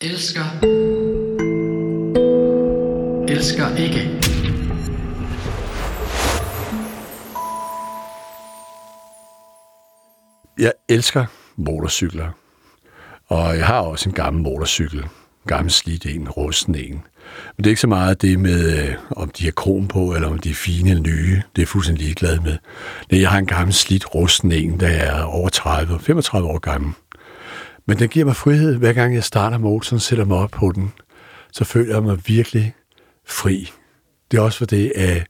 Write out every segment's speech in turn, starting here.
Elsker. Elsker ikke. Jeg elsker motorcykler. Og jeg har også en gammel motorcykel. Gammel slidt en, rusten en. Men det er ikke så meget det med, øh, om de har krom på, eller om de er fine eller nye. Det er jeg fuldstændig ligeglad med. Jeg har en gammel slidt rusten en, der er over 30, 35 år gammel. Men den giver mig frihed, hver gang jeg starter motoren, sætter mig op på den. Så føler jeg mig virkelig fri. Det er også for det, at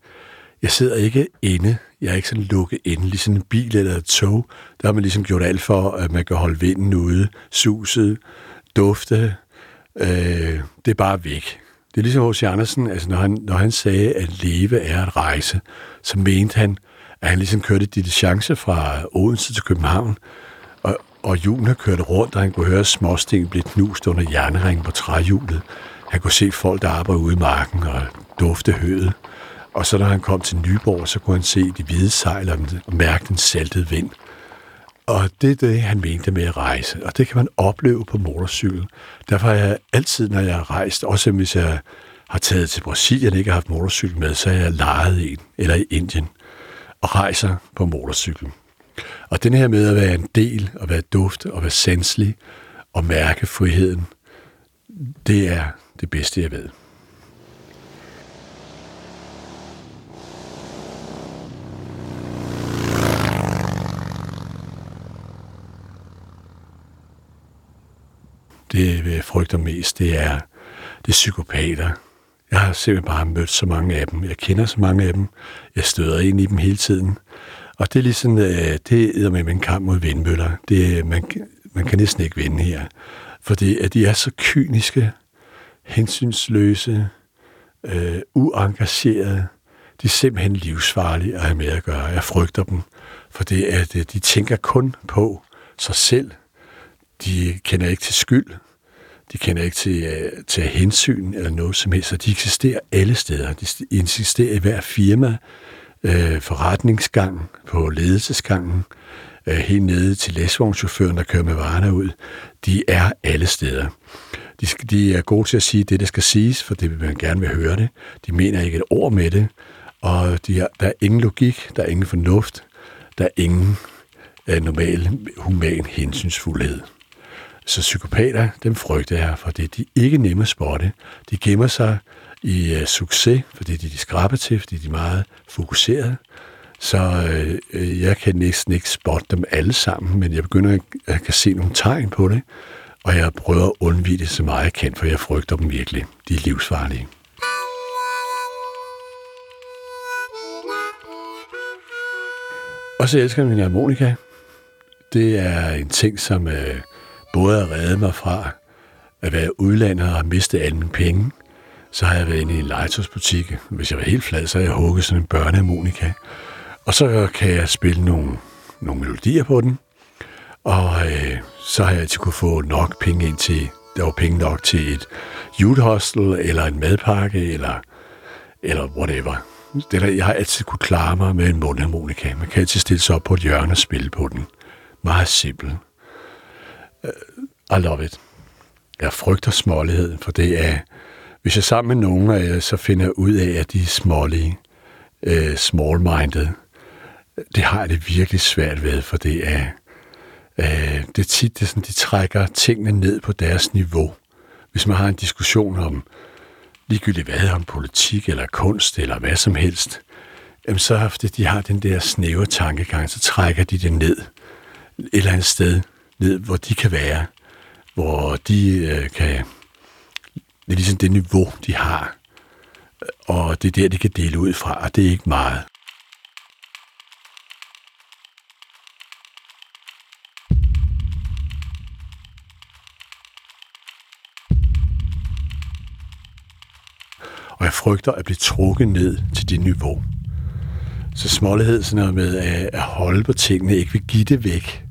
jeg sidder ikke inde. Jeg er ikke sådan lukket inde, ligesom en bil eller et tog. Der har man ligesom gjort alt for, at man kan holde vinden ude, suset, dufte. Øh, det er bare væk. Det er ligesom H.C. Andersen, altså når han, når han sagde, at leve er at rejse, så mente han, at han ligesom kørte diligence fra Odense til København, og, hjulene kørte rundt, og han kunne høre småsten blive knust under jernringen på træhjulet. Han kunne se folk, der arbejdede ude i marken og dufte høet. Og så når han kom til Nyborg, så kunne han se de hvide sejl og mærke den saltede vind. Og det er det, han mente med at rejse. Og det kan man opleve på motorcykel. Derfor har jeg altid, når jeg har rejst, også hvis jeg har taget til Brasilien og ikke har haft motorcykel med, så har jeg lejet en, eller i Indien, og rejser på motorcyklen. Og den her med at være en del, og være duft, og være sanselig, og mærke friheden, det er det bedste, jeg ved. det jeg frygter mest, det er, det er psykopater. Jeg har simpelthen bare mødt så mange af dem. Jeg kender så mange af dem. Jeg støder ind i dem hele tiden. Og det er ligesom, øh, det er med en kamp mod vindmøller. Det, øh, man, man kan næsten ikke vinde her. Fordi at de er så kyniske, hensynsløse, øh, uengagerede. De er simpelthen livsfarlige at have med at gøre. Jeg frygter dem, for det at øh, de tænker kun på sig selv. De kender ikke til skyld. De kender ikke til, øh, til hensyn eller noget som helst, så de eksisterer alle steder. De eksisterer i hver firma, øh, forretningsgang, på ledelsesgangen, øh, helt nede til læsvognschaufføren, der kører med varerne ud. De er alle steder. De, de er gode til at sige det, der skal siges, for det vil man gerne vil høre det. De mener ikke et ord med det, og de er, der er ingen logik, der er ingen fornuft, der er ingen øh, normal human hensynsfuldhed. Så psykopater, dem frygter jeg, for det er de ikke nemme at spotte. De gemmer sig i uh, succes, fordi de er de skrappe til, fordi de er meget fokuserede. Så øh, øh jeg kan næsten ikke spotte dem alle sammen, men jeg begynder at jeg kan se nogle tegn på det, og jeg prøver at undvige det så meget jeg kan, for jeg frygter dem virkelig. De er livsfarlige. Og så elsker jeg min harmonika. Det er en ting, som øh, både har reddet mig fra at være udlandet og miste alle mine penge, så har jeg været inde i en legetøjsbutik. Hvis jeg var helt flad, så har jeg hugget sådan en børneharmonika. Og så kan jeg spille nogle, nogle melodier på den. Og øh, så har jeg altid kunne få nok penge ind til, der var penge nok til et youth hostel, eller en madpakke, eller, eller whatever. Det der, jeg har altid kunne klare mig med en mundharmonika. Man kan altid stille sig op på et hjørne og spille på den. Meget simpelt. Øh, I love it. Jeg frygter småligheden, for det er, hvis jeg sammen med nogen af jer, så finder jeg ud af, at de er smålige, uh, small-minded. Det har jeg det virkelig svært ved, for det er, uh, det er tit, det er sådan, de trækker tingene ned på deres niveau. Hvis man har en diskussion om ligegyldigt hvad, om politik eller kunst eller hvad som helst, jamen så fordi de har den der snæve tankegang, så trækker de det ned et eller andet sted, ned, hvor de kan være, hvor de øh, kan, det er ligesom det niveau, de har, og det er der, de kan dele ud fra, og det er ikke meget. Og jeg frygter at blive trukket ned til det niveau. Så smålighed sådan noget med at holde på tingene, ikke vil give det væk,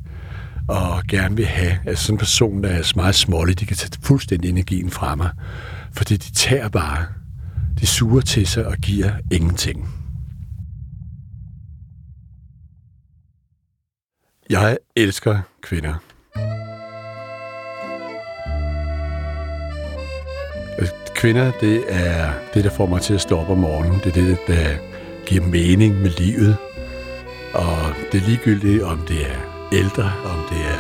og gerne vil have. Altså sådan en person, der er meget smålig, de kan tage fuldstændig energien fra mig. Fordi de tager bare. De suger til sig og giver ingenting. Jeg elsker kvinder. Kvinder, det er det, der får mig til at stå op om morgenen. Det er det, der giver mening med livet. Og det er ligegyldigt, om det er ældre, om det er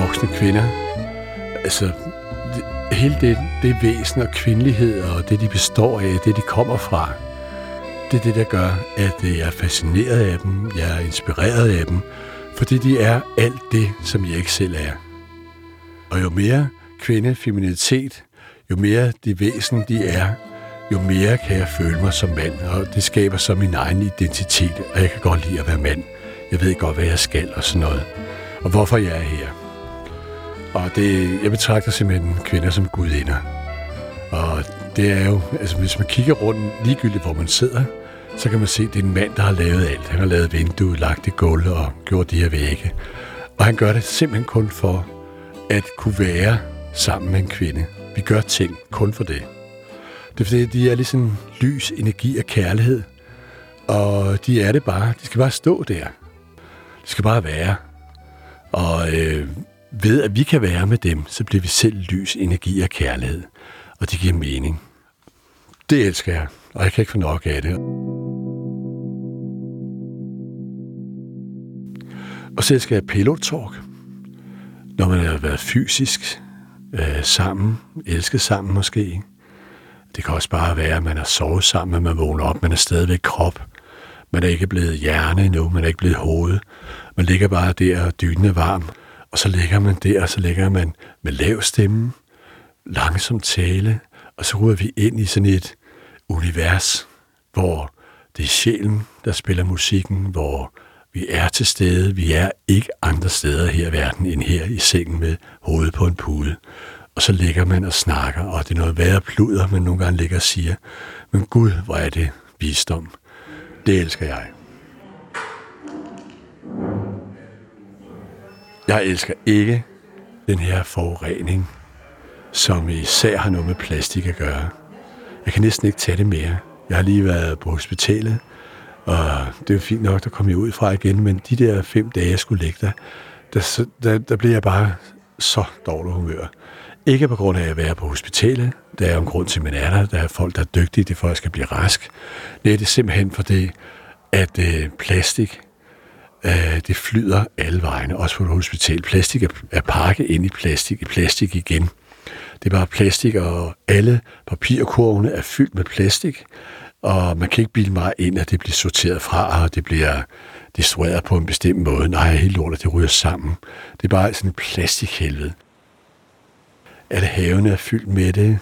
voksne kvinder. Altså, det, hele det, det væsen og kvindelighed og det, de består af, det, de kommer fra, det er det, der gør, at øh, jeg er fascineret af dem, jeg er inspireret af dem, fordi de er alt det, som jeg ikke selv er. Og jo mere kvinde, feminitet, jo mere de væsen de er, jo mere kan jeg føle mig som mand, og det skaber så min egen identitet, og jeg kan godt lide at være mand. Jeg ved godt, hvad jeg skal og sådan noget, og hvorfor jeg er her. Og det, jeg betragter simpelthen kvinder som gudinder. Og det er jo, altså hvis man kigger rundt, ligegyldigt hvor man sidder, så kan man se, at det er en mand, der har lavet alt. Han har lavet vinduet, lagt det gulv og gjort de her vægge. Og han gør det simpelthen kun for at kunne være sammen med en kvinde. Vi gør ting kun for det. Det er fordi, de er ligesom lys, energi og kærlighed. Og de er det bare. De skal bare stå der. Det skal bare være. Og øh, ved at vi kan være med dem, så bliver vi selv lys, energi og kærlighed. Og det giver mening. Det elsker jeg, og jeg kan ikke få nok af det. Og så elsker jeg pillow talk. Når man har været fysisk øh, sammen, elsket sammen måske. Det kan også bare være, at man har sovet sammen, at man vågner op, man er stadigvæk krop. Man er ikke blevet hjerne endnu, man er ikke blevet hoved. Man ligger bare der, og dynen er varm. Og så ligger man der, og så ligger man med lav stemme, langsom tale, og så ruder vi ind i sådan et univers, hvor det er sjælen, der spiller musikken, hvor vi er til stede. Vi er ikke andre steder her i verden end her i sengen med hovedet på en pude. Og så ligger man og snakker, og det er noget værre pluder, man nogle gange ligger og siger, men Gud, hvor er det visdom. Det elsker jeg. Jeg elsker ikke den her forurening, som især har noget med plastik at gøre. Jeg kan næsten ikke tage det mere. Jeg har lige været på hospitalet, og det er fint nok, der kom jeg ud fra igen, men de der fem dage, jeg skulle ligge der, der, der, der blev jeg bare så dårlig humør. Ikke på grund af at være på hospitalet. Der er jo en grund til, at man er der. Der er folk, der er dygtige, det er folk, der skal blive rask. Nej, det er simpelthen for det, at øh, plastik, øh, det flyder alle vegne, også på et hospital. Plastik er, er pakket ind i plastik, i plastik igen. Det er bare plastik, og alle papirkurvene er fyldt med plastik, og man kan ikke bilde mig ind, at det bliver sorteret fra, og det bliver destrueret på en bestemt måde. Nej, helt lortet, det ryger sammen. Det er bare sådan en plastikhelvede at haven er fyldt med det,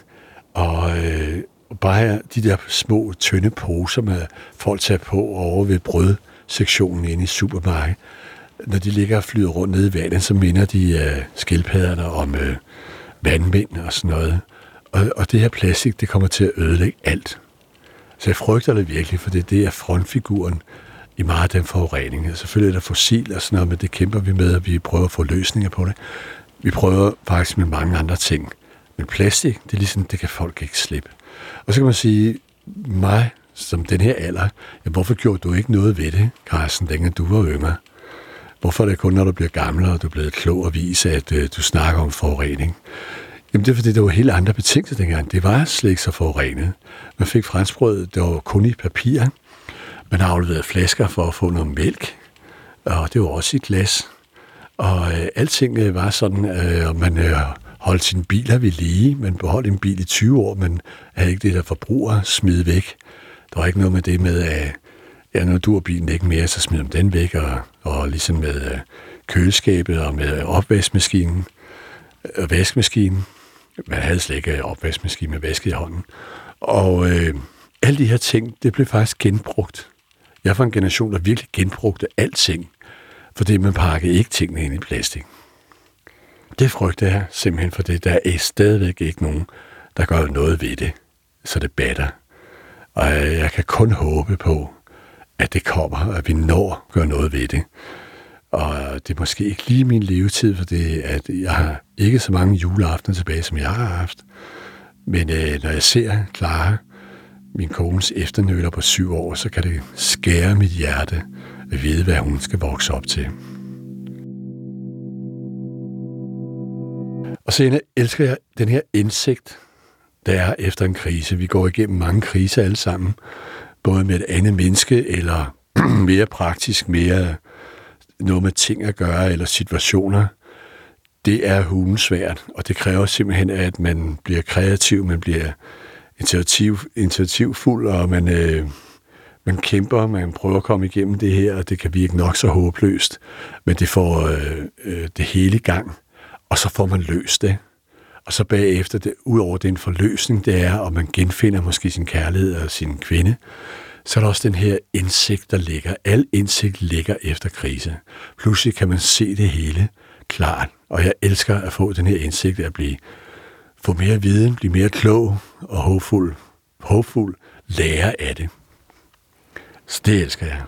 og øh, bare de der små, tynde poser med folk tager på over ved brødsektionen inde i supermarkedet, når de ligger og flyder rundt nede i vandet, så minder de øh, skildpadderne om øh, vandmænd og sådan noget. Og, og det her plastik, det kommer til at ødelægge alt. Så jeg frygter det virkelig, for det, det er frontfiguren i meget af den forurening. Selvfølgelig er der fossil og sådan noget, men det kæmper vi med, og vi prøver at få løsninger på det. Vi prøver faktisk med mange andre ting. Men plastik, det er ligesom, det kan folk ikke slippe. Og så kan man sige, mig som den her alder, ja, hvorfor gjorde du ikke noget ved det, Carsten, dengang du var yngre? Hvorfor er det kun, når du bliver gammel, og du er blevet klog og vise, at øh, du snakker om forurening? Jamen det er fordi, der var helt andre betingelser dengang. Det var slet ikke så forurenet. Man fik franskbrød, det var kun i papir. Man afleverede flasker for at få noget mælk, og det var også i glas. Og øh, alting øh, var sådan, øh, og man øh, holdt sin biler ved lige. Man beholdt en bil i 20 år, men havde ikke det der forbruger smidt væk. Der var ikke noget med det med, at ja, når du har bilen ikke mere, så smider man den væk, og, og ligesom med øh, køleskabet og med opvaskemaskinen og øh, vaskemaskinen. Man havde slet ikke opvaskemaskine med vaske i hånden. Og øh, alle de her ting, det blev faktisk genbrugt. Jeg var en generation, der virkelig genbrugte alting, fordi man pakkede ikke tingene ind i plastik. Det frygter jeg simpelthen, for det der er stadigvæk ikke nogen, der gør noget ved det, så det batter. Og jeg kan kun håbe på, at det kommer, at vi når at gøre noget ved det. Og det er måske ikke lige min levetid, for det at jeg har ikke så mange juleaftener tilbage, som jeg har haft. Men øh, når jeg ser Clara, min kones efternøler på syv år, så kan det skære mit hjerte vil vide, hvad hun skal vokse op til. Og så elsker jeg den her indsigt, der er efter en krise. Vi går igennem mange kriser alle sammen, både med et andet menneske, eller mere praktisk, mere noget med ting at gøre, eller situationer. Det er hulen svært, og det kræver simpelthen, at man bliver kreativ, man bliver initiativ, initiativfuld, og man, øh, man kæmper, man prøver at komme igennem det her, og det kan virke nok så håbløst, men det får øh, øh, det hele i gang, og så får man løst det. Og så bagefter, det, ud over den forløsning, det er, og man genfinder måske sin kærlighed og sin kvinde, så er der også den her indsigt, der ligger. Al indsigt ligger efter krise. Pludselig kan man se det hele klart, og jeg elsker at få den her indsigt at blive få mere viden, blive mere klog og håbfuld, håbfuld lære af det. Det elsker jeg.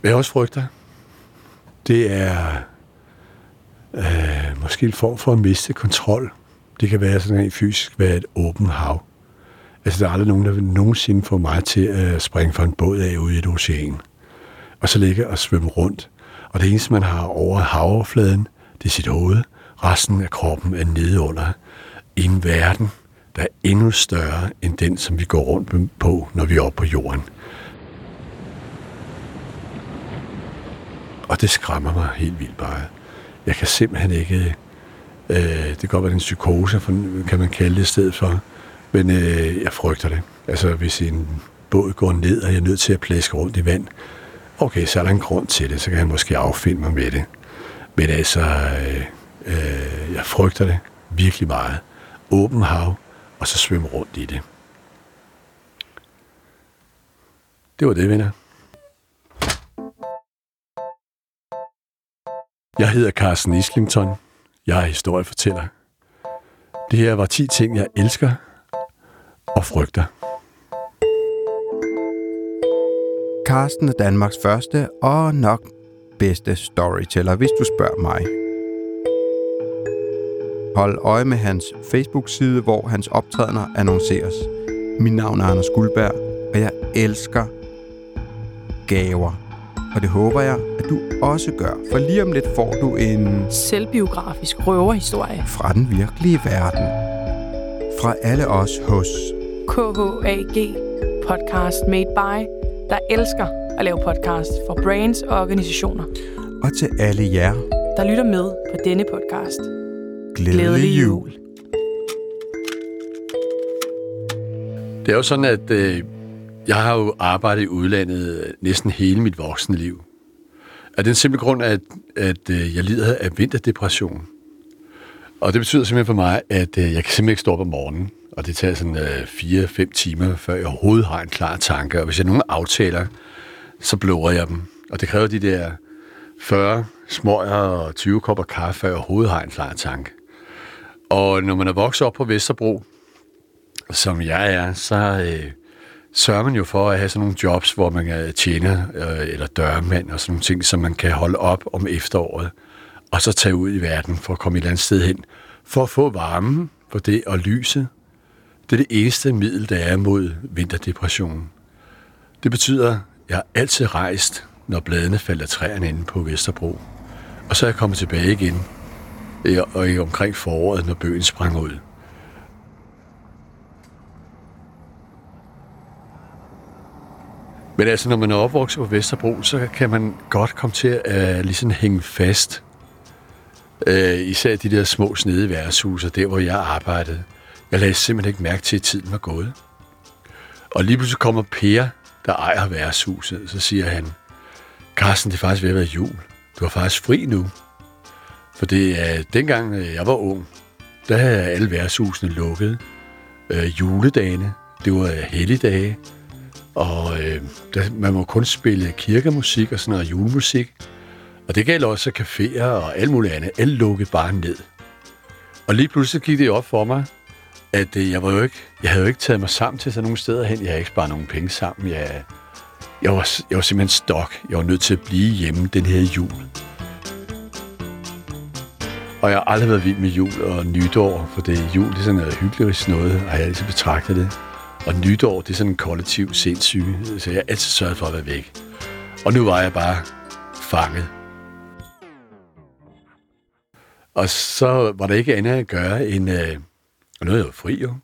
Hvad jeg også frygter, det er øh, måske en form for at miste kontrol. Det kan være sådan en fysisk være et åbent hav. Altså, der er aldrig nogen, der vil nogensinde få mig til at springe fra en båd af ude i et ocean. Og så ligge og svømme rundt. Og det eneste, man har over havoverfladen, det er sit hoved. Resten af kroppen er nede under. I en verden, der er endnu større end den, som vi går rundt på, når vi er oppe på jorden. Og det skræmmer mig helt vildt bare. Jeg kan simpelthen ikke... Øh, det kan godt være en psykose, for, kan man kalde det i stedet for. Men øh, jeg frygter det. Altså, hvis en båd går ned, og jeg er nødt til at plæske rundt i vand, okay, så er der en grund til det, så kan han måske affinde mig med det. Men altså, øh, øh, jeg frygter det virkelig meget. Åben hav, og så svømme rundt i det. Det var det, venner. Jeg hedder Carsten Islington. Jeg er historiefortæller. Det her var 10 ting, jeg elsker og frygter. Carsten er Danmarks første og nok bedste storyteller, hvis du spørger mig. Hold øje med hans Facebook-side, hvor hans optrædener annonceres. Mit navn er Anders Guldberg, og jeg elsker gaver. Og det håber jeg, at du også gør, for lige om lidt får du en... Selvbiografisk røverhistorie. Fra den virkelige verden. Fra alle os hos... KHAG Podcast Made By, der elsker at lave podcast for brands og organisationer. Og til alle jer, der lytter med på denne podcast. Glædelig, Glædelig jul. Det er jo sådan, at øh, jeg har jo arbejdet i udlandet næsten hele mit voksne liv. Af den simple grund, at, at øh, jeg lider af vinterdepression. Og det betyder simpelthen for mig, at øh, jeg kan simpelthen ikke stå op om morgenen. Og det tager sådan øh, 4-5 timer, før jeg overhovedet har en klar tanke. Og hvis jeg nogen aftaler, så blårer jeg dem. Og det kræver de der 40 smøger og 20 kopper kaffe, før jeg overhovedet har en klar tanke. Og når man er vokset op på Vesterbro, som jeg er, så øh, sørger man jo for at have sådan nogle jobs, hvor man er tjener øh, eller dørmand og sådan nogle ting, som man kan holde op om efteråret, og så tage ud i verden for at komme et eller andet sted hen, for at få varme for det og lyset. Det er det eneste middel, der er mod vinterdepression. Det betyder, at jeg har altid rejst, når bladene falder træerne inde på Vesterbro. Og så er jeg kommet tilbage igen, og i omkring foråret, når bøgen sprang ud. Men altså, når man er opvokset på Vesterbro, så kan man godt komme til at uh, ligesom hænge fast. Uh, især de der små snede værtshuse, der hvor jeg arbejdede. Jeg lagde simpelthen ikke mærke til, at tiden var gået. Og lige pludselig kommer Per, der ejer værtshuset, så siger han, Carsten, det er faktisk ved at være jul. Du er faktisk fri nu. For det øh, er dengang, øh, jeg var ung, der havde alle værtshusene lukket. Øh, juledagene, det var øh, helligdage, og øh, der, man må kun spille kirkemusik og sådan noget julemusik. Og det gælder også caféer og alt muligt andet. Alt lukkede bare ned. Og lige pludselig gik det op for mig, at øh, jeg, var jo ikke, jeg havde jo ikke taget mig sammen til sådan nogle steder hen. Jeg havde ikke sparet nogen penge sammen. Jeg, jeg, var, jeg var simpelthen stok. Jeg var nødt til at blive hjemme den her jul. Og jeg har aldrig været vild med jul og nytår, for det jul det er sådan noget hyggeligt noget, og jeg har altid betragtet det. Og nytår, det er sådan en kollektiv sindssyge, så jeg har altid sørget for at være væk. Og nu var jeg bare fanget. Og så var der ikke andet at gøre end, øh, og nu er jeg jo fri jo,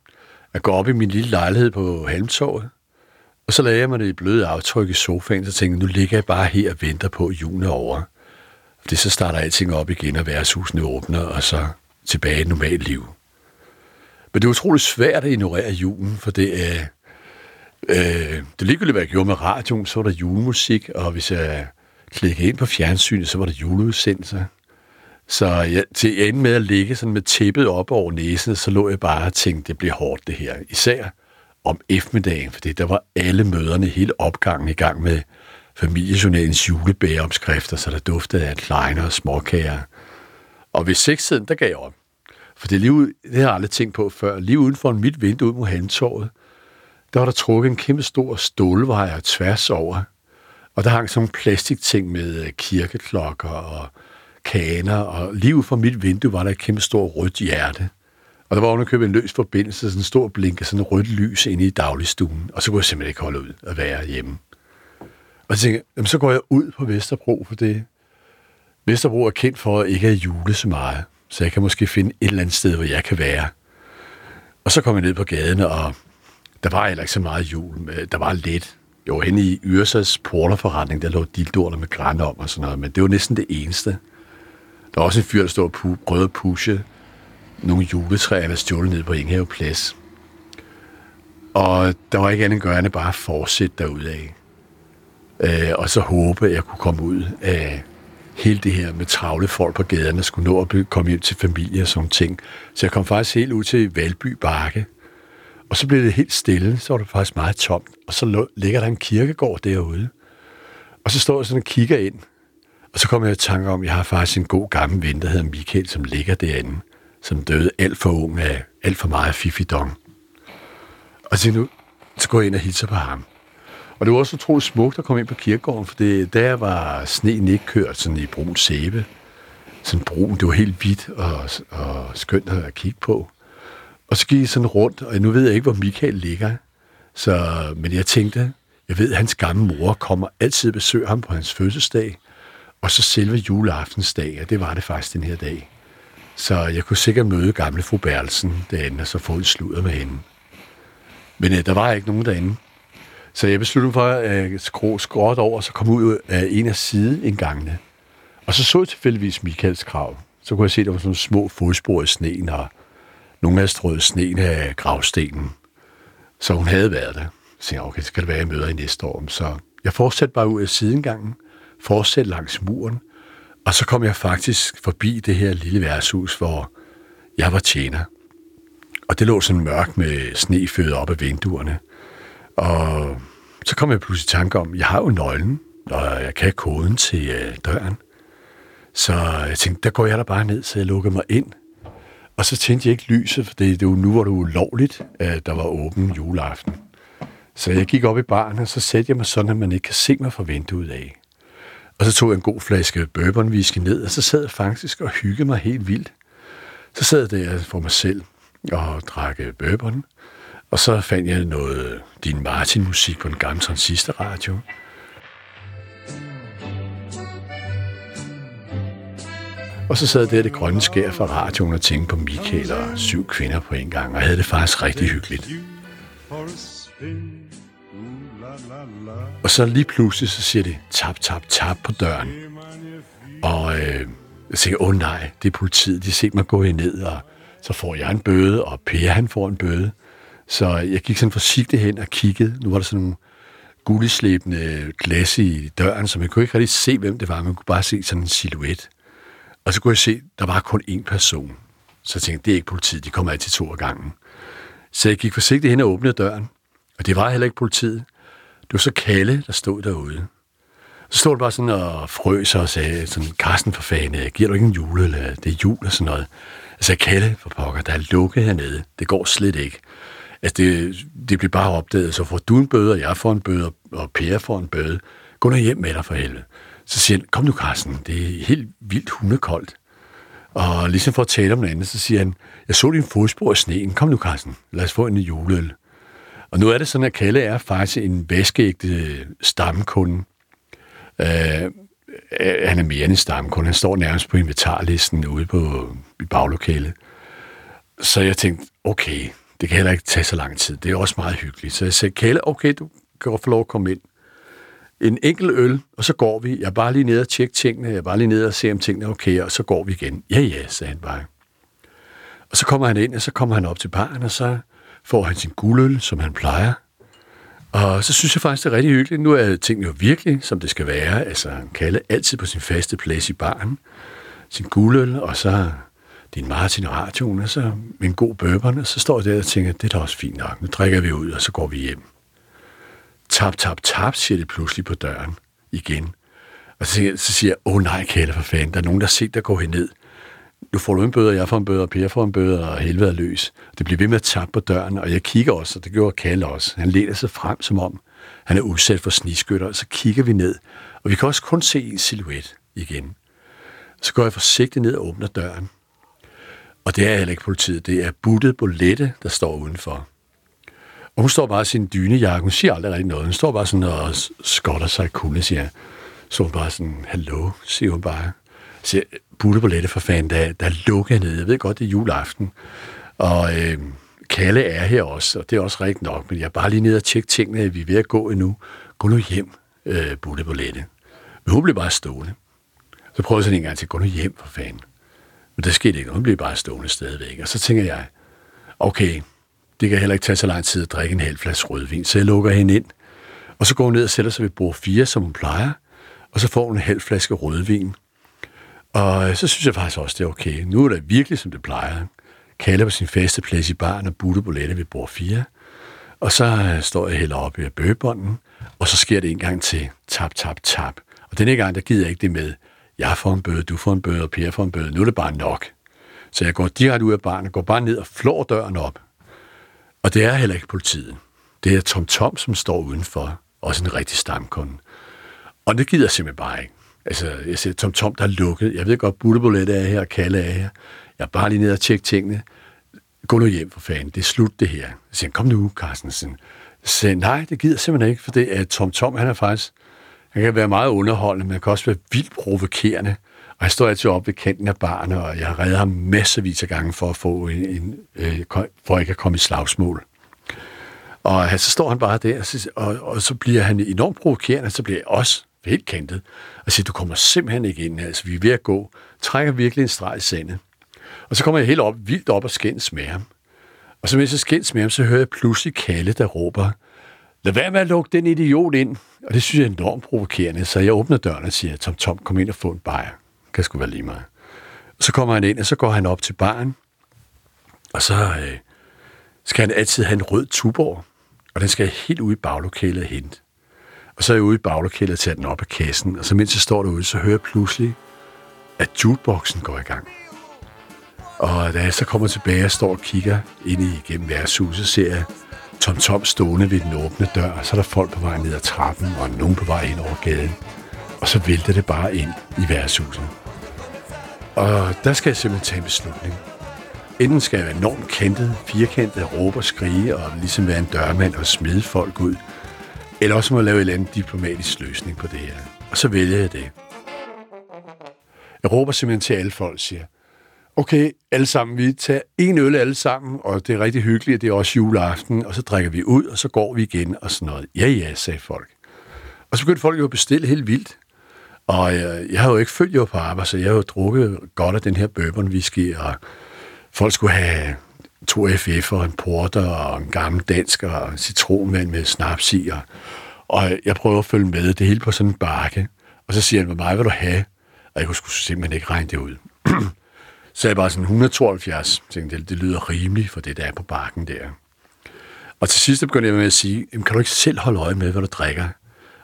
at gå op i min lille lejlighed på Halmtorvet. Og så lagde jeg mig det i bløde aftryk i sofaen, så tænkte jeg, nu ligger jeg bare her og venter på, at julen er over. Det så starter alting op igen, og værtshusene åbner, og så tilbage i et normalt liv. Men det er utroligt svært at ignorere julen, for det er... Øh, det ligegyldigt, hvad jeg gjorde med radioen, så var der julemusik, og hvis jeg klikkede ind på fjernsynet, så var der juleudsendelser. Så jeg, til ende med at ligge sådan med tæppet op over næsen, så lå jeg bare og tænkte, det bliver hårdt det her. Især om eftermiddagen, fordi der var alle møderne, hele opgangen i gang med familiejournalens julebæreopskrifter, så der duftede af kleiner og småkager. Og ved sekstiden, der gav jeg op. For det, lige, det har jeg aldrig tænkt på før. Lige uden for mit vindue ud mod Handtorvet, der var der trukket en kæmpe stor stålvejer tværs over. Og der hang sådan nogle plastikting med øh, kirkeklokker og kaner, og lige ud for mit vindue var der et kæmpe stort rødt hjerte. Og der var underkøbet en løs forbindelse, sådan en stor blink af sådan en rødt lys inde i dagligstuen, og så kunne jeg simpelthen ikke holde ud at være hjemme. Og så tænkte jeg, jamen, så går jeg ud på Vesterbro, for det Vesterbro er kendt for at ikke at jule så meget, så jeg kan måske finde et eller andet sted, hvor jeg kan være. Og så kom jeg ned på gaden, og der var heller ikke så meget jul. Der var lidt. Jo, henne i Yrsas porterforretning, der lå dildoerne med græn om og sådan noget, men det var næsten det eneste. Der var også en fyr, der stod og prøvede at pushe nogle juletræer, der stjålet ned på Inghave Plads. Og der var ikke andet gørende bare at fortsætte derudad. Øh, og så håbe, at jeg kunne komme ud af hele det her med travle folk på gaderne, skulle nå at komme hjem til familie og sådan ting. Så jeg kom faktisk helt ud til Valby Bakke. Og så blev det helt stille, så var det faktisk meget tomt. Og så ligger der en kirkegård derude. Og så står jeg sådan og kigger ind. Og så kommer jeg i tanke om, at jeg har faktisk en god gammel ven, der hedder Michael, som ligger derinde, som døde alt for ung af alt for meget fifidong. Og så nu, så går jeg ind og hilser på ham. Og det var også utroligt smukt at komme ind på kirkegården, for det, der var sneen ikke kørt sådan i brun sæbe. Sådan brun, det var helt hvidt og, og skønt at kigge på. Og så gik jeg sådan rundt, og nu ved jeg ikke, hvor Michael ligger. Så, men jeg tænkte, jeg ved, at hans gamle mor kommer altid besøge ham på hans fødselsdag, og så selve juleaftensdag, og det var det faktisk den her dag. Så jeg kunne sikkert møde gamle fru Berlsen derinde, og så få en sludder med hende. Men øh, der var ikke nogen derinde. Så jeg besluttede mig for at øh, skrå skråt over, og så komme ud af en af sideindgangene. Og så så jeg tilfældigvis Michaels krav. Så kunne jeg se, at der var sådan nogle små fodspor i sneen, og nogle af strøget sneen af gravstenen. Så hun havde været der. Så jeg okay, så skal det være, jeg møder i næste år. Så jeg fortsatte bare ud af sidengangen, fortsatte langs muren, og så kom jeg faktisk forbi det her lille værtshus, hvor jeg var tjener. Og det lå sådan mørkt med sne født op af vinduerne. Og så kom jeg pludselig i tanke om, jeg har jo nøglen, og jeg kan koden til øh, døren. Så jeg tænkte, der går jeg da bare ned, så jeg lukker mig ind. Og så tændte jeg ikke lyset, for det, det var nu, hvor det ulovligt, at der var åben juleaften. Så jeg gik op i baren, og så satte jeg mig sådan, at man ikke kan se mig fra vinduet af. Og så tog jeg en god flaske bourbon ned, og så sad jeg faktisk og hyggede mig helt vildt. Så sad jeg der for mig selv og drak øh, bourbon, og så fandt jeg noget din Martin-musik på en gammel transistorradio. Og så sad der det grønne skær fra radioen og tænkte på Michael og syv kvinder på en gang, og havde det faktisk rigtig hyggeligt. Og så lige pludselig, så siger det tap, tap, tap på døren. Og øh, jeg tænker, åh oh, nej, det er politiet, de ser mig gå ned, og så får jeg en bøde, og Per han får en bøde. Så jeg gik sådan forsigtigt hen og kiggede. Nu var der sådan nogle guldslæbende glas i døren, så man kunne ikke rigtig se, hvem det var. Man kunne bare se sådan en silhuet. Og så kunne jeg se, der var kun én person. Så jeg tænkte, det er ikke politiet, de kommer altid to af gangen. Så jeg gik forsigtigt hen og åbnede døren, og det var heller ikke politiet. Det var så Kalle, der stod derude. Så stod det bare sådan og frøs og sagde, sådan, Karsten for fanden, øh, giver du ikke en jule, eller det er jul og sådan noget. Jeg sagde, Kalle for pokker, der er lukket hernede. Det går slet ikke. Altså, det, det bliver bare opdaget, så får du en bøde, og jeg får en bøde, og Per får en bøde. Gå nu hjem med dig for helvede. Så siger han, kom nu Carsten, det er helt vildt hundekoldt. Og ligesom for at tale om noget andet, så siger han, jeg så din fodspor i sneen, kom nu Carsten, lad os få en juleøl. Og nu er det sådan, at Kalle er faktisk en vaskeægte øh, stamkunde. Øh, øh, han er mere end en stamkunde, Han står nærmest på inventarlisten ude på, i baglokalet. Så jeg tænkte, okay, det kan heller ikke tage så lang tid. Det er også meget hyggeligt. Så jeg sagde, Kalle, okay, du kan få lov at komme ind. En enkelt øl, og så går vi. Jeg er bare lige nede og tjekke tingene. Jeg er bare lige nede og se, om tingene er okay, og så går vi igen. Ja, ja, sagde han bare. Og så kommer han ind, og så kommer han op til baren, og så får han sin guldøl, som han plejer. Og så synes jeg faktisk, det er rigtig hyggeligt. Nu er tingene jo virkelig, som det skal være. Altså, han kalder altid på sin faste plads i baren. Sin guldøl, og så din Martin radioen, og så min en god bourbon, og så står jeg der og tænker, det er da også fint nok. Nu drikker vi ud, og så går vi hjem. Tap, tap, tap, siger det pludselig på døren igen. Og så, så siger jeg, åh oh, nej, kælder for fanden, der er nogen, der har set dig gå herned. Nu får du en bøde, jeg får en bøde, og Per får en bøde, og helvede er løs. Det bliver ved med at tappe på døren, og jeg kigger også, og det gjorde Kalle også. Han læner sig frem, som om han er udsat for sniskytter, og så kigger vi ned, og vi kan også kun se en silhuet igen. Så går jeg forsigtigt ned og åbner døren. Og det er heller ikke politiet, det er buttet Bolette, der står udenfor. Og hun står bare i sin dynejakke, hun siger aldrig rigtig noget. Hun står bare sådan og skotter sig i kulde, siger Så hun bare sådan, hallo, siger hun bare. Siger, Butte Bolette for fanden, der, der lukker ned. Jeg ved godt, det er juleaften. Og øh, Kalle er her også, og det er også rigtigt nok, men jeg er bare lige nede og tjekke tingene, vi er ved at gå endnu. Gå nu hjem, øh, Butte Bolette. Men hun blev bare stående. Så prøvede jeg sådan en gang til, gå nu hjem for fanden. Men der skete ikke Hun blev bare stående stadigvæk. Og så tænker jeg, okay, det kan heller ikke tage så lang tid at drikke en halv flaske rødvin, så jeg lukker hende ind. Og så går hun ned og sætter sig ved bord 4, som hun plejer, og så får hun en halv flaske rødvin. Og så synes jeg faktisk også, det er okay. Nu er det virkelig, som det plejer. Kalle på sin faste plads i baren og butte bolette ved bord 4. Og så øh, står jeg heller oppe i bøgebånden, og så sker det en gang til. Tap, tap, tap. Og denne gang, der gider jeg ikke det med, jeg får en bøde, du får en bøde, og Per får en bøde. Nu er det bare nok. Så jeg går direkte ud af barnet, går bare ned og flår døren op. Og det er heller ikke politiet. Det er Tom Tom, som står udenfor. Også en rigtig stamkunde. Og det gider jeg simpelthen bare ikke. Altså, jeg ser Tom Tom, der er lukket. Jeg ved godt, Buttebolet er her, og Kalle er her. Jeg er bare lige ned og tjekke tingene. Gå nu hjem for fanden. Det er slut, det her. Jeg siger, kom nu, Carstensen. Så nej, det gider simpelthen ikke, for det er Tom Tom, han er faktisk han kan være meget underholdende, men han kan også være vildt provokerende. Og jeg står altid oppe ved kanten af barnet, og jeg redder ham masservis af gange for at få en, en øh, for ikke at komme i slagsmål. Og så står han bare der, og, og, og så bliver han enormt provokerende, og så bliver jeg også helt kantet, og siger, du kommer simpelthen ikke ind, altså vi er ved at gå, trækker virkelig en streg i sandet. Og så kommer jeg helt op, vildt op og skændes med ham. Og så mens jeg skændes med ham, så hører jeg pludselig Kalle, der råber, lad være med at lukke den idiot ind. Og det synes jeg er enormt provokerende, så jeg åbner døren og siger, Tom Tom, kom ind og få en bajer. Kan sgu være lige mig. Og så kommer han ind, og så går han op til baren, og så øh, skal han altid have en rød tuborg, og den skal helt ude i baglokalet hente. Og så er jeg ude i baglokalet og tager den op af kassen, og så mens jeg står derude, så hører jeg pludselig, at jukeboxen går i gang. Og da jeg så kommer tilbage og står og kigger ind igennem værtshuset, ser jeg Tom Tom stående ved den åbne dør, og så er der folk på vej ned ad trappen, og nogen på vej ind over gaden. Og så vælter det bare ind i værtshuset. Og der skal jeg simpelthen tage en beslutning. Enten skal jeg være enormt kantet, firkantet, råbe og skrige, og ligesom være en dørmand og smide folk ud, eller også må jeg lave en eller anden diplomatisk løsning på det her. Og så vælger jeg det. Jeg råber simpelthen til alle folk, siger, okay, alle sammen, vi tager en øl alle sammen, og det er rigtig hyggeligt, det er også juleaften, og så drikker vi ud, og så går vi igen, og sådan noget. Ja, ja, sagde folk. Og så begyndte folk jo at bestille helt vildt. Og øh, jeg, jeg har jo ikke følt jo på arbejde, så jeg har jo drukket godt af den her bourbon whisky, og folk skulle have to FF og en porter og en gammel dansk og en citronvand med snaps i. Og, og jeg prøver at følge med det hele på sådan en bakke. Og så siger han, hvor meget vil du have? Og jeg kunne simpelthen ikke regne det ud så jeg bare sådan 172. Jeg tænkte, det, det lyder rimeligt for det, der er på bakken der. Og til sidst begyndte jeg med at sige, kan du ikke selv holde øje med, hvad du drikker?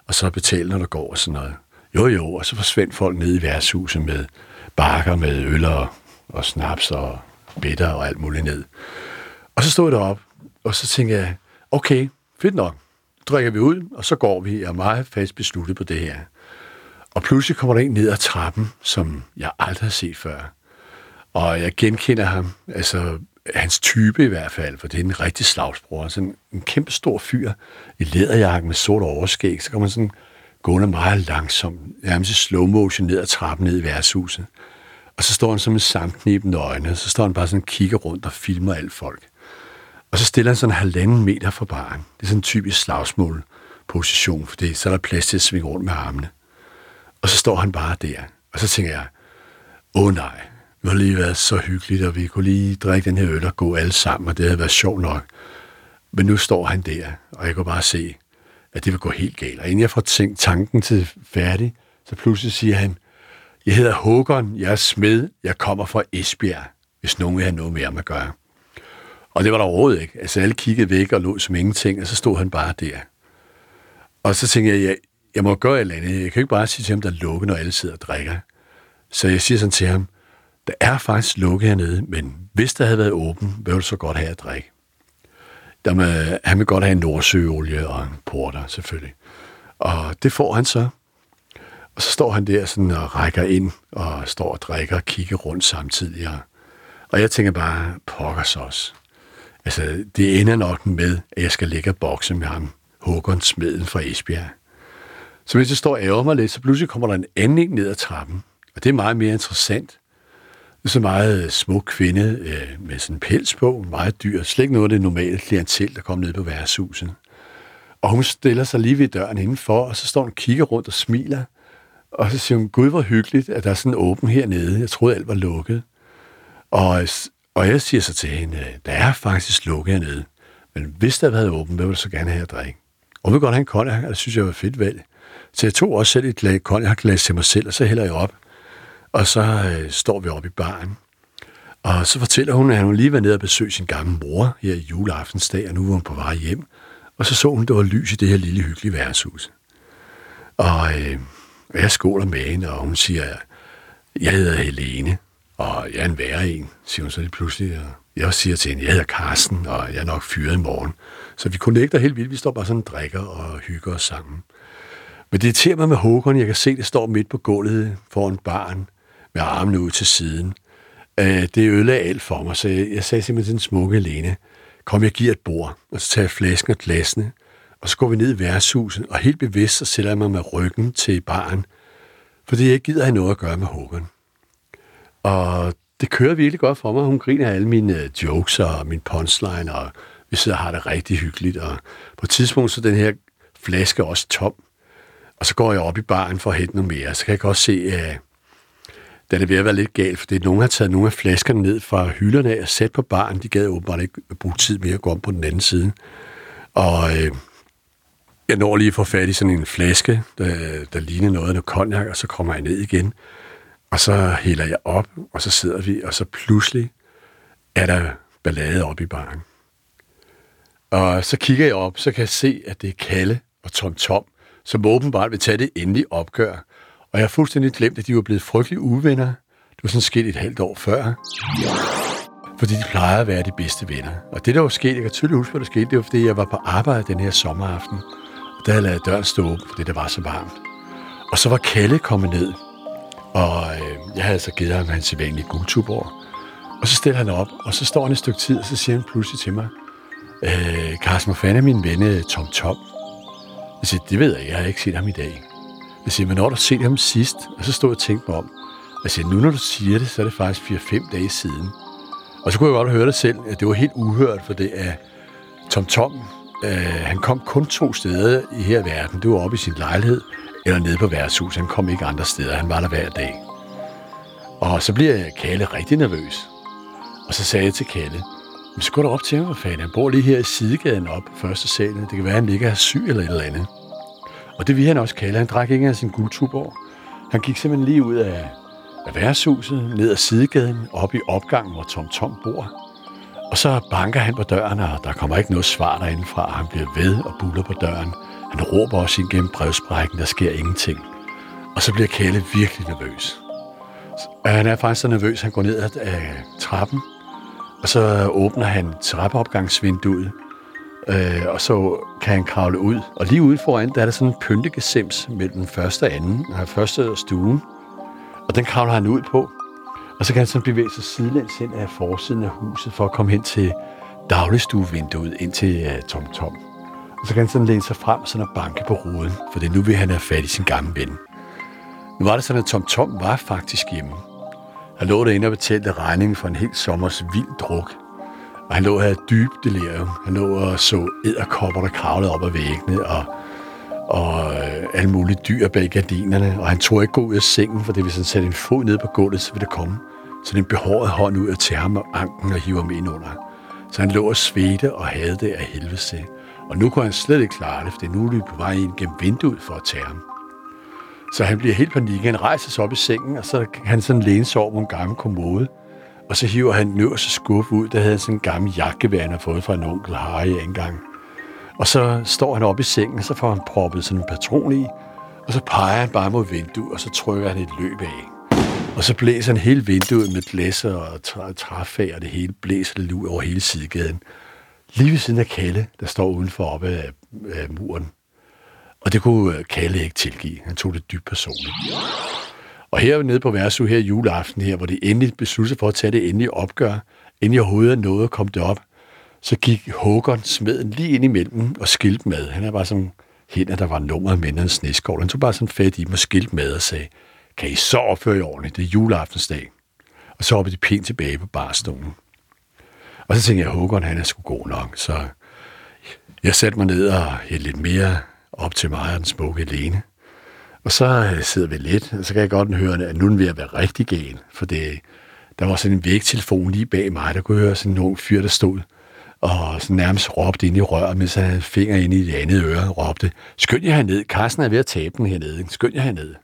Og så betale, når du går og sådan noget. Jo, jo, og så forsvandt folk ned i værtshuset med bakker med øl og, og snaps og bitter og alt muligt ned. Og så stod jeg derop, og så tænkte jeg, okay, fedt nok. Drikker vi ud, og så går vi. Jeg er meget fast besluttet på det her. Og pludselig kommer der en ned ad trappen, som jeg aldrig har set før. Og jeg genkender ham, altså hans type i hvert fald, for det er en rigtig slagsbror. Sådan en kæmpe stor fyr i læderjakke med sort overskæg. Så kommer sådan gående meget langsomt, nærmest i slow motion ned ad trappen ned i værtshuset. Og så står han som en samknibende øjne, så står han bare sådan og kigger rundt og filmer alt folk. Og så stiller han sådan halvanden meter fra baren. Det er sådan en typisk slagsmål position, for det, så er der plads til at svinge rundt med armene. Og så står han bare der. Og så tænker jeg, åh oh, nej, nu har lige været så hyggeligt, og vi kunne lige drikke den her øl og gå alle sammen, og det havde været sjovt nok. Men nu står han der, og jeg kunne bare se, at det vil gå helt galt. Og inden jeg får tænkt tanken til færdig, så pludselig siger han, jeg hedder Håkon, jeg er smed, jeg kommer fra Esbjerg, hvis nogen vil have noget med ham at gøre. Og det var der overhovedet ikke. Altså alle kiggede væk og lå som ingenting, og så stod han bare der. Og så tænkte jeg, jeg, jeg må gøre et eller andet. Jeg kan ikke bare sige til ham, der er lukket, når alle sidder og drikker. Så jeg siger sådan til ham, der er faktisk lukket hernede, men hvis der havde været åben, ville du så godt have at drikke. Der med, han vil godt have en nordsøolie og en porter, selvfølgelig. Og det får han så. Og så står han der sådan og rækker ind, og står og drikker og kigger rundt samtidig. Og, jeg tænker bare, pokker så også. Altså, det ender nok med, at jeg skal ligge og bokse med ham, Håkon Smeden fra Esbjerg. Så hvis jeg står og ærger mig lidt, så pludselig kommer der en anden ned ad trappen. Og det er meget mere interessant. Det er så meget smuk kvinde øh, med sådan en pels på, meget dyr. Slet ikke noget af det normale klientel, der kom ned på værtshuset. Og hun stiller sig lige ved døren indenfor, og så står hun og kigger rundt og smiler. Og så siger hun, gud hvor hyggeligt, at der er sådan åben hernede. Jeg troede alt var lukket. Og, og jeg siger så til hende, øh, der er faktisk lukket hernede. Men hvis der havde været åben, hvad ville du så gerne have at drikke? Og hun vil godt have en cognac, og det synes jeg var fedt valg. Så jeg tog også selv et glas cognac til mig selv, og så hælder jeg op. Og så øh, står vi oppe i baren. Og så fortæller hun, at hun lige var nede og besøge sin gamle mor her i juleaftensdag, og nu var hun på vej hjem. Og så så hun, at der var lys i det her lille hyggelige værtshus. Og øh, jeg skåler med hende, og hun siger, jeg hedder Helene, og jeg er en værre en, siger hun så lige pludselig. Og jeg siger til hende, jeg hedder Karsten, og jeg er nok fyret i morgen. Så vi connecter helt vildt. Vi står bare sådan og drikker og hygger os sammen. Men det irriterer mig med Håkon. Jeg kan se, det står midt på gulvet foran barn med armene ud til siden. Øh, det ødelagde alt for mig, så jeg, jeg sagde simpelthen til den smukke Lene, kom, jeg giver et bord, og så tager jeg flasken og glasene, og så går vi ned i værtshuset, og helt bevidst så sætter jeg mig med ryggen til baren, fordi jeg ikke gider have noget at gøre med Håkon. Og det kører virkelig godt for mig. Hun griner af alle mine øh, jokes og min punchline, og vi sidder og har det rigtig hyggeligt. Og på et tidspunkt så den her flaske også tom. Og så går jeg op i baren for at hente noget mere. Så kan jeg godt se, at den er ved at være lidt galt, fordi nogen har taget nogle af flaskerne ned fra hylderne af og sat på baren. De gad åbenbart ikke bruge tid mere at gå om på den anden side. Og øh, jeg når lige at få fat i sådan en flaske, der, der ligner noget af noget cognac, og så kommer jeg ned igen. Og så hælder jeg op, og så sidder vi, og så pludselig er der ballade op i baren. Og så kigger jeg op, så kan jeg se, at det er Kalle og Tom Tom, som åbenbart vil tage det endelige opgør. Og jeg har fuldstændig glemt, at de var blevet frygtelige uvenner. Det var sådan sket et halvt år før. Fordi de plejede at være de bedste venner. Og det, der var sket, jeg kan tydeligt huske, hvad der skete, det var, fordi jeg var på arbejde den her sommeraften. Og der havde jeg lavet døren stå åben, fordi det var så varmt. Og så var Kalle kommet ned, og øh, jeg havde altså givet ham hans sædvanlige guldtubor. Og så stiller han op, og så står han et stykke tid, og så siger han pludselig til mig, øh, Carsten, hvor fanden er min ven Tom Tom? Jeg siger, det ved jeg, jeg har ikke set ham i dag. Jeg siger, hvornår har du set ham sidst? Og så stod jeg og tænkte mig om. Jeg siger, nu når du siger det, så er det faktisk 4-5 dage siden. Og så kunne jeg godt høre det selv, at det var helt uhørt, for det er Tom Tom, øh, han kom kun to steder i her verden. Det var oppe i sin lejlighed, eller nede på værtshus. Han kom ikke andre steder. Han var der hver dag. Og så bliver Kalle rigtig nervøs. Og så sagde jeg til Kalle, men så går du op til ham, for fanden. Han bor lige her i sidegaden op på første salen. Det kan være, at han ligger syg eller et eller andet. Og det vil han også kalde. Han drak ikke af sin guldtubor. Han gik simpelthen lige ud af, af værtshuset, ned ad sidegaden, op i opgangen, hvor Tom Tom bor. Og så banker han på døren, og der kommer ikke noget svar derindefra. Han bliver ved og buller på døren. Han råber også ind gennem brevsprækken, der sker ingenting. Og så bliver Kalle virkelig nervøs. Øh, han er faktisk så nervøs, at han går ned ad øh, trappen, og så åbner han trappeopgangsvinduet, øh, og så kan han kravle ud. Og lige ude foran, der er der sådan en pyntegesims mellem den første og anden, den første og stuen. Og den kravler han ud på. Og så kan han sådan bevæge sig sidelæns ind af forsiden af huset, for at komme hen til dagligstuevinduet ind til øh, uh, Tom Tom. Og så kan han sådan læne sig frem sådan at banke på ruden, for det nu vil han have fat i sin gamle ven. Nu var det sådan, at Tom Tom var faktisk hjemme. Han lå derinde og betalte regningen for en hel sommers vild druk. Og han lå her dybt delirium. Han lå og så æderkopper, der kravlede op ad væggene, og, og øh, alle mulige dyr bag gardinerne. Og han tog ikke gå ud af sengen, for det hvis han satte en fod ned på gulvet, så ville det komme så en behåret hånd ud af tage ham og anken og hive ham ind under. Så han lå og svedte og havde det af helvede til. Og nu kunne han slet ikke klare det, for nu er nu på vej ind gennem vinduet for at tage ham. Så han bliver helt panik. Han rejser sig op i sengen, og så kan han sådan læne sig over en gammel kommode. Og så hiver han den øverste skuffe ud, der havde sådan en gammel jakkevær, han har fået fra en onkel Harry engang. Og så står han op i sengen, og så får han proppet sådan en patron i, og så peger han bare mod vinduet, og så trykker han et løb af. Og så blæser han hele vinduet med blæser og træfag, og det hele blæser det ud over hele sidegaden. Lige ved siden af Kalle, der står udenfor oppe af, af muren. Og det kunne øh, Kalle ikke tilgive. Han tog det dybt personligt. Og her nede på Værsu her juleaften her, hvor de endelig besluttede for at tage det endelige opgør, inden jeg overhovedet nåede at komme derop, så gik Håkon smeden lige ind imellem og skilte med. Han er bare sådan hænder, der var nummeret med en sneskål. Han tog bare sådan fat i dem og skilte med og sagde, kan I så opføre i ordentligt? Det er juleaftensdag. Og så hoppede de pænt tilbage på barstolen. Og så tænkte jeg, at Håkon han er sgu god nok. Så jeg satte mig ned og hældte lidt mere op til mig og den smukke Lene. Og så øh, sidder vi lidt, og så kan jeg godt høre, at nu er den ved at være rigtig gal. For det, der var sådan en vægtelefon lige bag mig, der kunne høre sådan en ung fyr, der stod og sådan nærmest råbte ind i røret, mens han havde finger ind i det andet øre og råbte, skynd jer herned, Carsten er ved at tabe den hernede, skynd jer herned.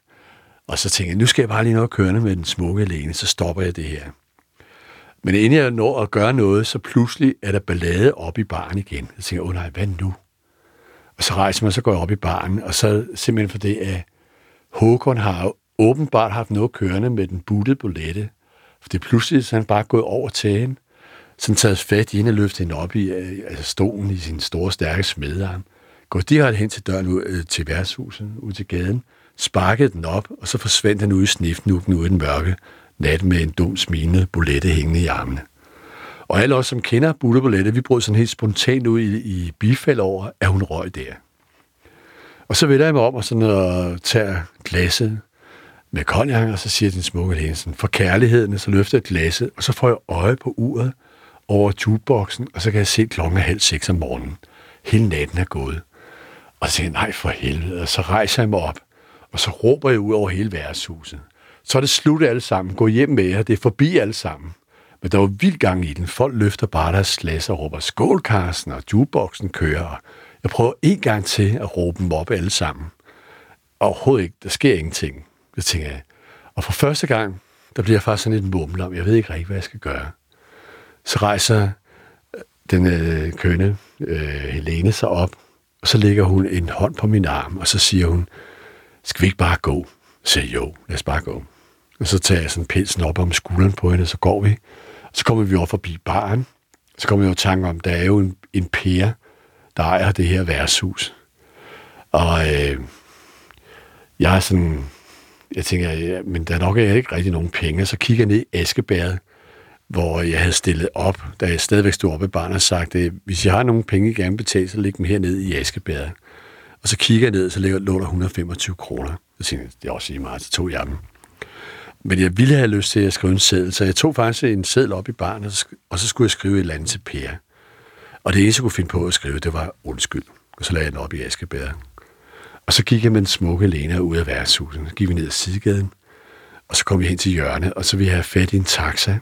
Og så tænkte jeg, nu skal jeg bare lige noget kørende med den smukke alene, så stopper jeg det her. Men inden jeg når at gøre noget, så pludselig er der ballade op i baren igen. Jeg tænker, åh oh, nej, hvad nu? Og så rejser man, så går jeg op i baren, og så simpelthen for det, at Håkon har åbenbart haft noget kørende med den buttede bolette. For det er pludselig, så han bare gået over til hende, sådan taget fat i hende og løftet hende op i øh, altså stolen i sin store, stærke smedarm, Går direkte hen til døren ud, øh, til værtshuset, ud til gaden, sparkede den op, og så forsvandt han ud i snifnukken ud i den mørke nat med en dum smilende bolette hængende i armene. Og alle os, som kender Bulle Bolette, vi brød sådan helt spontant ud i, i bifald over, at hun røg der. Og så vender jeg mig om og sådan og tager glasset med konjak, og så siger den smukke læge sådan, for kærligheden, så løfter jeg glasset, og så får jeg øje på uret over jukeboxen, og så kan jeg se klokken er halv seks om morgenen. Hele natten er gået. Og så siger jeg, nej for helvede, og så rejser jeg mig op, og så råber jeg ud over hele værtshuset. Så er det slut alle sammen. Gå hjem med jer. Det er forbi alle sammen. Men der var vild gang i den. Folk løfter bare deres slas og råber skål, Carsten, og jukeboxen kører. Jeg prøver en gang til at råbe dem op alle sammen. Overhovedet ikke. Der sker ingenting. Det tænker jeg. Og for første gang, der bliver jeg faktisk sådan lidt mumlet om. Jeg ved ikke rigtig, hvad jeg skal gøre. Så rejser øh, den øh, kønne øh, Helene sig op, og så lægger hun en hånd på min arm, og så siger hun, skal vi ikke bare gå? Så siger jeg, jo, lad os bare gå. Og så tager jeg sådan pelsen op om skulderen på hende, og så går vi. Så kommer vi over forbi baren. Så kommer jeg jo tanke om, der er jo en, en pære, der ejer det her værtshus. Og øh, jeg er sådan, jeg tænker, ja, men der nok er ikke rigtig nogen penge. Så kigger jeg ned i Askebæret, hvor jeg havde stillet op, da jeg stadigvæk stod oppe i barnet og sagt, at hvis jeg har nogle penge, jeg gerne betale, så læg dem hernede i Askebæret. Og så kigger jeg ned, så ligger, lå der 125 kroner. Så tænkte jeg, det er også lige meget, så tog jeg dem. Men jeg ville have lyst til at skrive en seddel, så jeg tog faktisk en seddel op i barnet, og så skulle jeg skrive et eller andet til Per. Og det eneste, jeg kunne finde på at skrive, det var undskyld. Og så lagde jeg den op i Askebæret. Og så gik jeg med den smukke Lena ud af værtshuset. Så gik vi ned ad sidegaden, og så kom vi hen til hjørnet, og så ville jeg have fat i en taxa.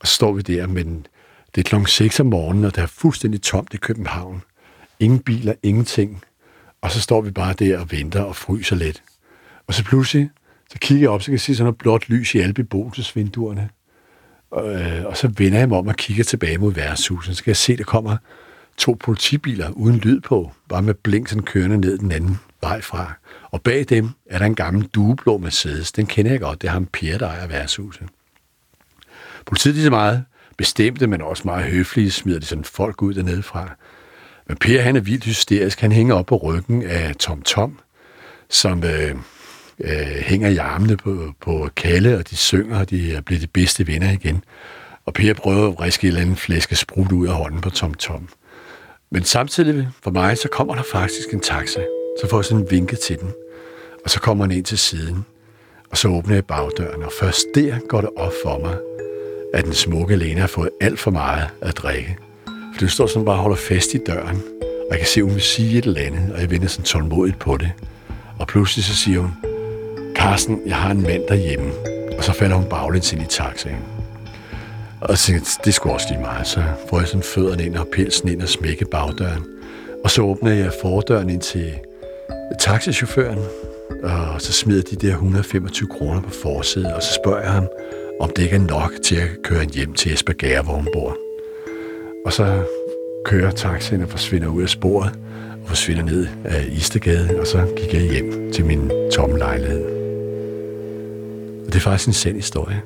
Og så står vi der, men det er klokken 6 om morgenen, og det er fuldstændig tomt i København. Ingen biler, ingenting. Og så står vi bare der og venter og fryser lidt. Og så pludselig, så kigger jeg op, så kan jeg se sådan noget blåt lys i alle beboelsesvinduerne. Og, øh, og så vender jeg mig om og kigger tilbage mod værtshuset. Så kan jeg se, der kommer to politibiler uden lyd på, bare med blink sådan kørende ned den anden vej fra. Og bag dem er der en gammel dueblå Mercedes. Den kender jeg godt. Det er ham Per, der ejer værtshuset. Politiet er så meget bestemte, men også meget høflige, smider de sådan folk ud dernede fra. Men Per, han er vildt hysterisk. Han hænger op på ryggen af Tom Tom, som øh, øh, hænger i armene på, på Kalle, og de synger, og de er blevet de bedste venner igen. Og Per prøver at riske et eller andet flæske sprut ud af hånden på Tom Tom. Men samtidig for mig, så kommer der faktisk en taxa. Så får jeg sådan en vinke til den. Og så kommer den ind til siden. Og så åbner jeg bagdøren, og først der går det op for mig, at den smukke Lena har fået alt for meget at drikke. For den står sådan bare og holder fast i døren, og jeg kan se, at hun vil sige et eller andet, og jeg vender sådan tålmodigt på det. Og pludselig så siger hun, Carsten, jeg har en mand derhjemme. Og så falder hun baglæns ind i taxaen. Og så tænkte det skulle også lige meget. Så får jeg sådan fødderne ind og pelsen ind og smække bagdøren. Og så åbner jeg fordøren ind til taxichaufføren, og så smider de der 125 kroner på forsædet, og så spørger jeg ham, om det ikke er nok til at køre hjem til Esbjerg, hvor hun bor. Og så kører taxaen og forsvinder ud af sporet, og forsvinder ned af Istegade, og så gik jeg hjem til min tomme lejlighed. Det er faktisk en sand historie.